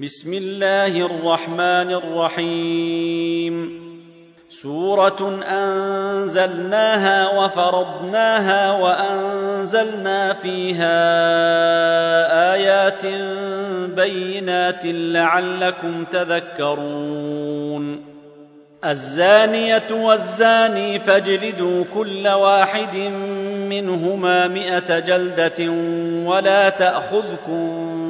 بسم الله الرحمن الرحيم سوره انزلناها وفرضناها وانزلنا فيها ايات بينات لعلكم تذكرون الزانية والزاني فاجلدوا كل واحد منهما مائه جلدة ولا تأخذكم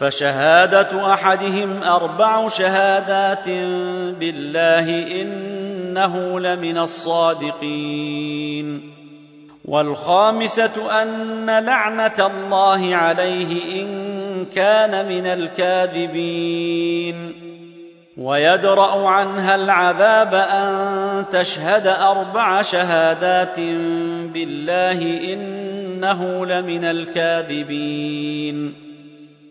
فشهادة أحدهم أربع شهادات بالله إنه لمن الصادقين. والخامسة أن لعنة الله عليه إن كان من الكاذبين. ويدرأ عنها العذاب أن تشهد أربع شهادات بالله إنه لمن الكاذبين.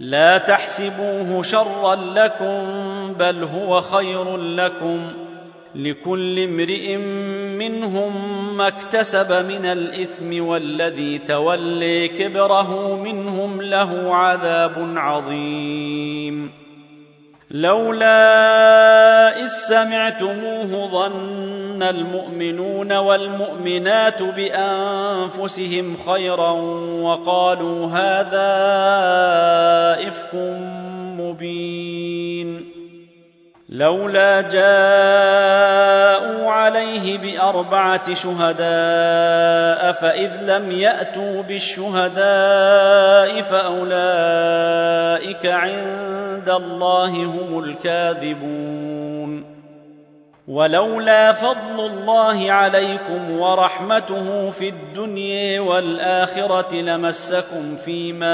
لا تحسبوه شرا لكم بل هو خير لكم. لكل امرئ منهم ما اكتسب من الإثم والذي تولي كبره منهم له عذاب عظيم. لولا سمعتموه ظن المؤمنون والمؤمنات بأنفسهم خيرا وقالوا هذا إفك مبين. لولا جاءوا عليه بأربعة شهداء فإذ لم يأتوا بالشهداء فأولئك عند الله هم الكاذبون. ولولا فضل الله عليكم ورحمته في الدنيا والآخرة لمسكم فيما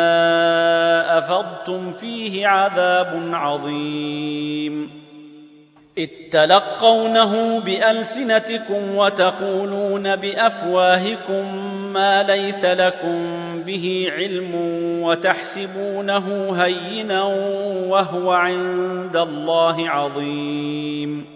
أفضتم فيه عذاب عظيم. اذ تلقونه بألسنتكم وتقولون بأفواهكم ما ليس لكم به علم وتحسبونه هينا وهو عند الله عظيم.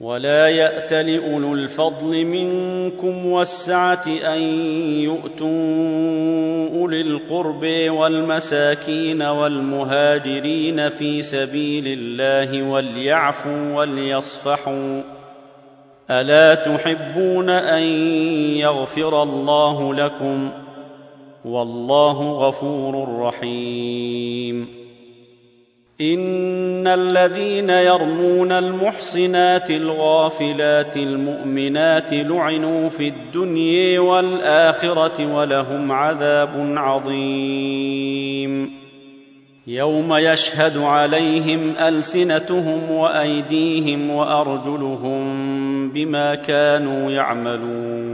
ولا يات لاولو الفضل منكم والسعة أن يؤتوا أولي القرب والمساكين والمهاجرين في سبيل الله وليعفوا وليصفحوا. ألا تحبون أن يغفر الله لكم؟ والله غفور رحيم. ان الذين يرمون المحصنات الغافلات المؤمنات لعنوا في الدنيا والاخره ولهم عذاب عظيم. يوم يشهد عليهم السنتهم وايديهم وارجلهم بما كانوا يعملون.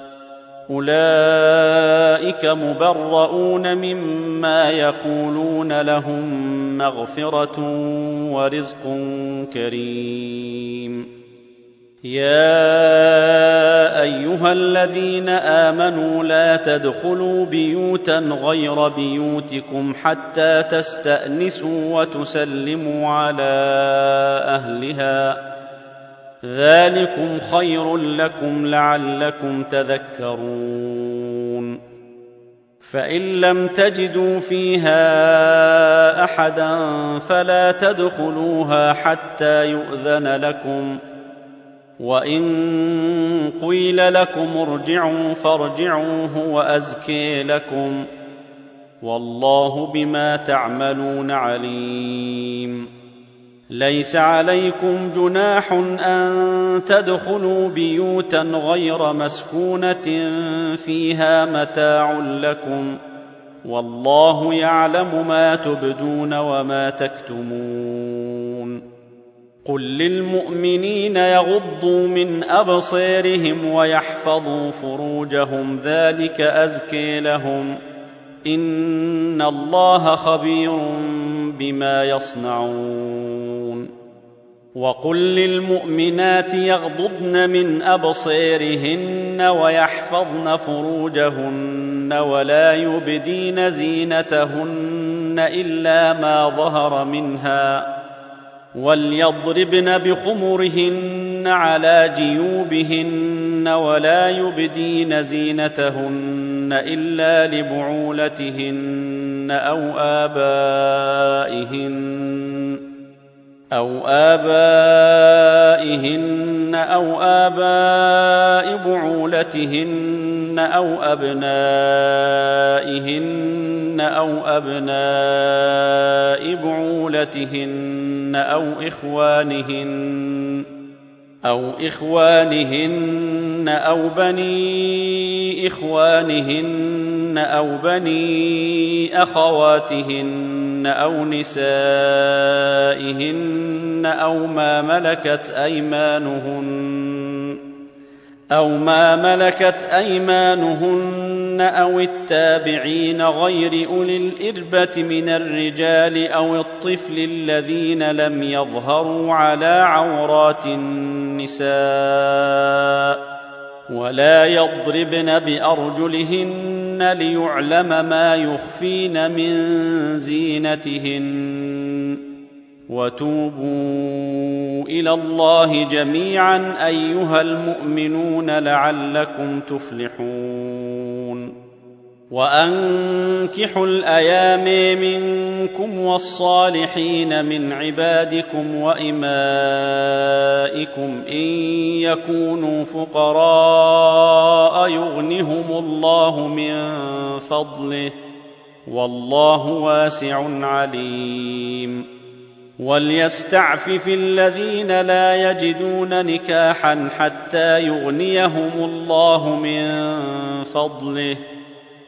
أولئك مبرؤون مما يقولون لهم مغفرة ورزق كريم. يا أيها الذين آمنوا لا تدخلوا بيوتا غير بيوتكم حتى تستأنسوا وتسلموا على أهلها ذلكم خير لكم لعلكم تذكرون فان لم تجدوا فيها احدا فلا تدخلوها حتى يؤذن لكم وان قيل لكم ارجعوا فارجعوا هو ازكي لكم والله بما تعملون عليم ليس عليكم جناح أن تدخلوا بيوتا غير مسكونة فيها متاع لكم والله يعلم ما تبدون وما تكتمون. قل للمؤمنين يغضوا من ابصيرهم ويحفظوا فروجهم ذلك أزكي لهم. إن الله خبير بما يصنعون. وقل للمؤمنات يغضضن من ابصيرهن ويحفظن فروجهن ولا يبدين زينتهن الا ما ظهر منها وليضربن بخمرهن على جيوبهن ولا يبدين زينتهن الا لبعولتهن أو ابائهن أو آبائهن أو آباء بعولتهن أو أبنائهن أو أبناء بعولتهن أو إخوانهن أو إخوانهن أو بني إخوانهن أو بني أخواتهن أو نسائهن أو ما ملكت أيمانهن أو ما ملكت أيمانهن أو التابعين غير أولي الإربة من الرجال أو الطفل الذين لم يظهروا على عورات النساء ولا يضربن بأرجلهن ليعلم ما يخفين من زينتهن وتوبوا إلى الله جميعا أيها المؤمنون لعلكم تفلحون وأنكحوا الأيام منكم والصالحين من عبادكم وإمائكم إن يكونوا فقراء يغنهم الله من فضله والله واسع عليم وليستعفف الذين لا يجدون نكاحا حتى يغنيهم الله من فضله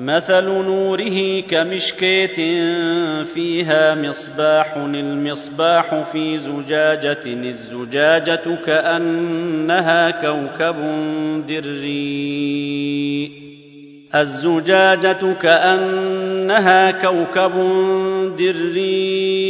مثل نوره كمشكيه فيها مصباح المصباح في زجاجة الزجاجة كأنها كوكب دري. الزجاجة كأنها كوكب دري.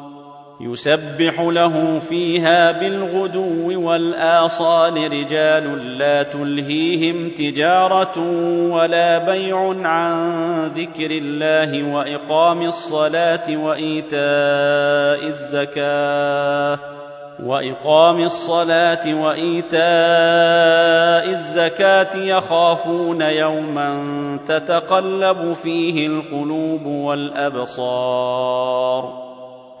يسبح له فيها بالغدو والآصال رجال لا تلهيهم تجارة ولا بيع عن ذكر الله وإقام الصلاة وإيتاء الزكاة وإقام الصلاة وإيتاء الزكاة يخافون يوما تتقلب فيه القلوب والأبصار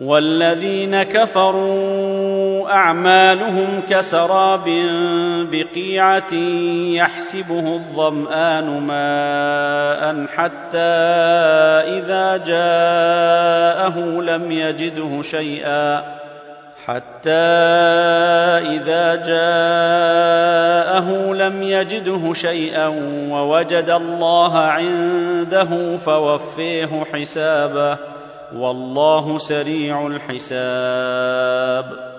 والذين كفروا أعمالهم كسراب بقيعة يحسبه الظمآن ماء حتى إذا جاءه لم يجده شيئا حتى إذا جاءه لم يجده شيئا ووجد الله عنده فوفيه حسابه والله سريع الحساب.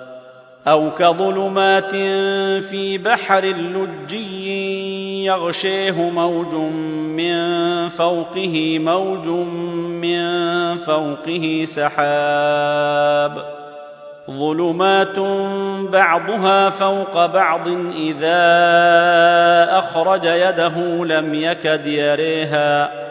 أو كظلمات في بحر لجي يغشيه موج من فوقه موج من فوقه سحاب. ظلمات بعضها فوق بعض إذا أخرج يده لم يكد يريها.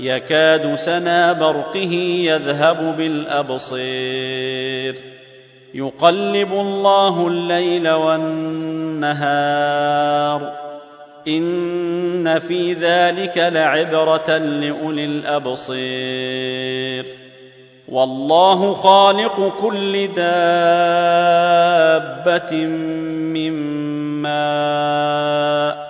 يكاد سنا برقه يذهب بالأبصير. يقلب الله الليل والنهار. إن في ذلك لعبرة لأولي الأبصير. والله خالق كل دابة من ماء.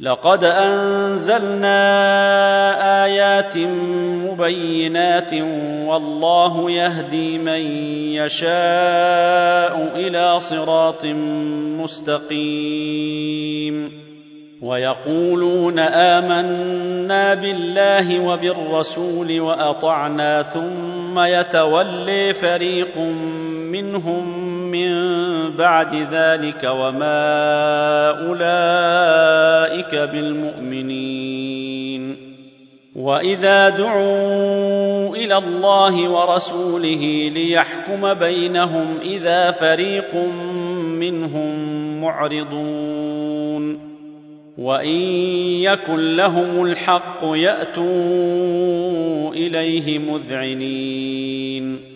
لقد أنزلنا آيات مبينات والله يهدي من يشاء إلى صراط مستقيم ويقولون آمنا بالله وبالرسول وأطعنا ثم يتولي فريق منهم من بعد ذلك وما أولئك بالمؤمنين. وإذا دعوا إلى الله ورسوله ليحكم بينهم إذا فريق منهم معرضون. وإن يكن لهم الحق يأتوا إليه مذعنين.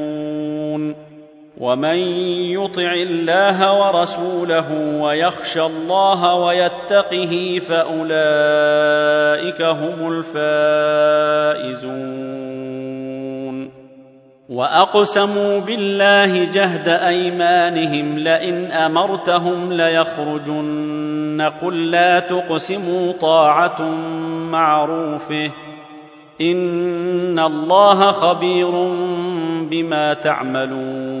ومن يطع الله ورسوله ويخشى الله ويتقه فأولئك هم الفائزون. وأقسموا بالله جهد أيمانهم لئن أمرتهم ليخرجن. قل لا تقسموا طاعة معروفة. إن الله خبير بما تعملون.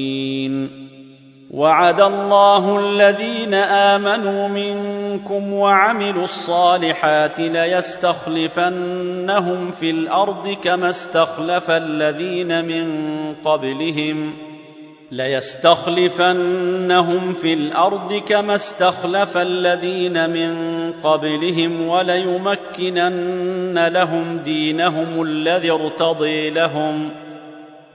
وعد الله الذين آمنوا منكم وعملوا الصالحات ليستخلفنهم في الأرض كما استخلف الذين من قبلهم ليستخلفنهم في الأرض كما استخلف الذين من قبلهم وليمكنن لهم دينهم الذي ارتضي لهم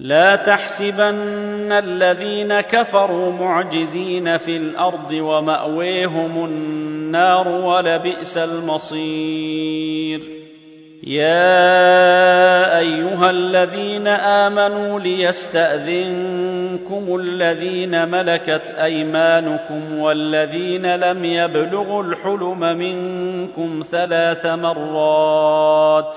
لا تحسبن الذين كفروا معجزين في الأرض ومأويهم النار ولبئس المصير. يا أيها الذين آمنوا ليستأذنكم الذين ملكت أيمانكم والذين لم يبلغوا الحلم منكم ثلاث مرات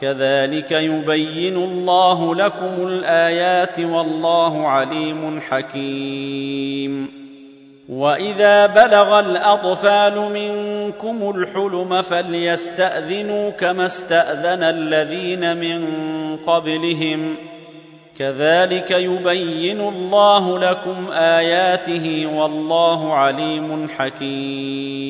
كذلك يبين الله لكم الآيات والله عليم حكيم. وإذا بلغ الأطفال منكم الحلم فليستأذنوا كما استأذن الذين من قبلهم. كذلك يبين الله لكم آياته والله عليم حكيم.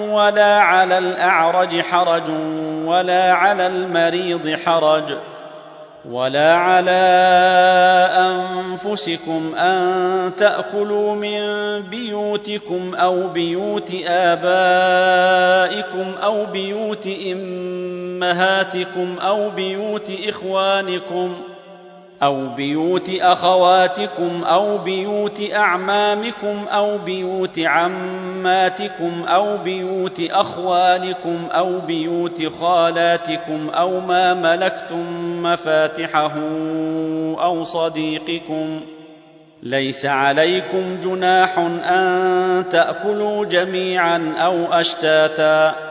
ولا على الأعرج حرج ولا على المريض حرج ولا على أنفسكم أن تأكلوا من بيوتكم أو بيوت آبائكم أو بيوت إمهاتكم أو بيوت إخوانكم أو بيوت أخواتكم أو بيوت أعمامكم أو بيوت عماتكم أو بيوت أخوالكم أو بيوت خالاتكم أو ما ملكتم مفاتحه أو صديقكم. ليس عليكم جناح أن تأكلوا جميعا أو أشتاتا.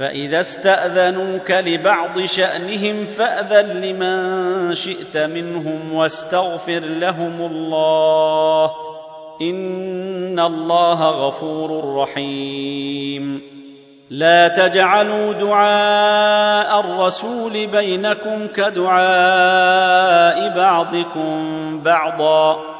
فإذا استأذنوك لبعض شأنهم فأذن لمن شئت منهم واستغفر لهم الله إن الله غفور رحيم. لا تجعلوا دعاء الرسول بينكم كدعاء بعضكم بعضا.